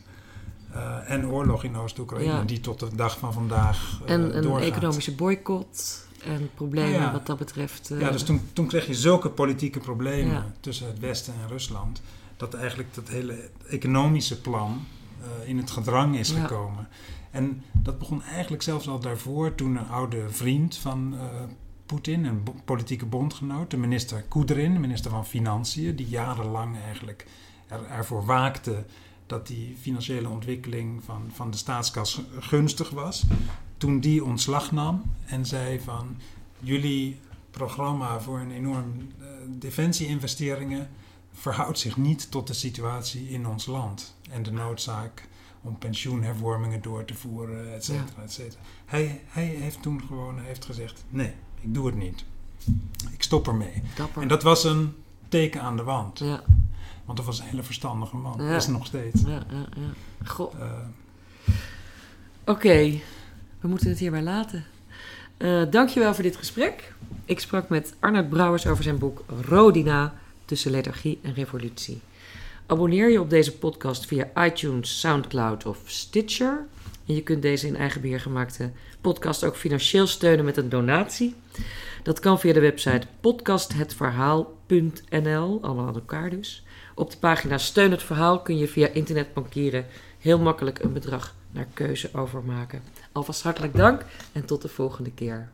Uh, en oorlog in Oost-Oekraïne, ja. die tot de dag van vandaag uh, En een doorgaat. economische boycott en problemen ja, wat dat betreft. Uh, ja, dus toen, toen kreeg je zulke politieke problemen tussen het Westen en Rusland, dat eigenlijk dat hele economische plan in het gedrang is gekomen. En dat begon eigenlijk zelfs al daarvoor, toen een oude vriend van Poetin, een politieke bondgenoot, de minister Kudrin, de minister van Financiën, die jarenlang eigenlijk er, ervoor waakte dat die financiële ontwikkeling van, van de staatskas gunstig was. Toen die ontslag nam en zei van jullie programma voor een enorm uh, defensie-investeringen verhoudt zich niet tot de situatie in ons land en de noodzaak om pensioenhervormingen door te voeren, et cetera, et cetera. Hij, hij heeft toen gewoon heeft gezegd, nee, ik doe het niet. Ik stop ermee. Dapper. En dat was een teken aan de wand. Ja. Want dat was een hele verstandige man. Ja. Is nog steeds. Ja, ja, ja. Goh. Uh, Oké, okay. we moeten het hierbij laten. Uh, dankjewel voor dit gesprek. Ik sprak met Arnold Brouwers over zijn boek Rodina tussen lethargie en revolutie. Abonneer je op deze podcast via iTunes, Soundcloud of Stitcher. En je kunt deze in eigen beheer gemaakte podcast ook financieel steunen met een donatie. Dat kan via de website podcasthetverhaal.nl, allemaal aan elkaar dus. Op de pagina Steun het Verhaal kun je via internetbankieren heel makkelijk een bedrag naar keuze overmaken. Alvast hartelijk dank en tot de volgende keer.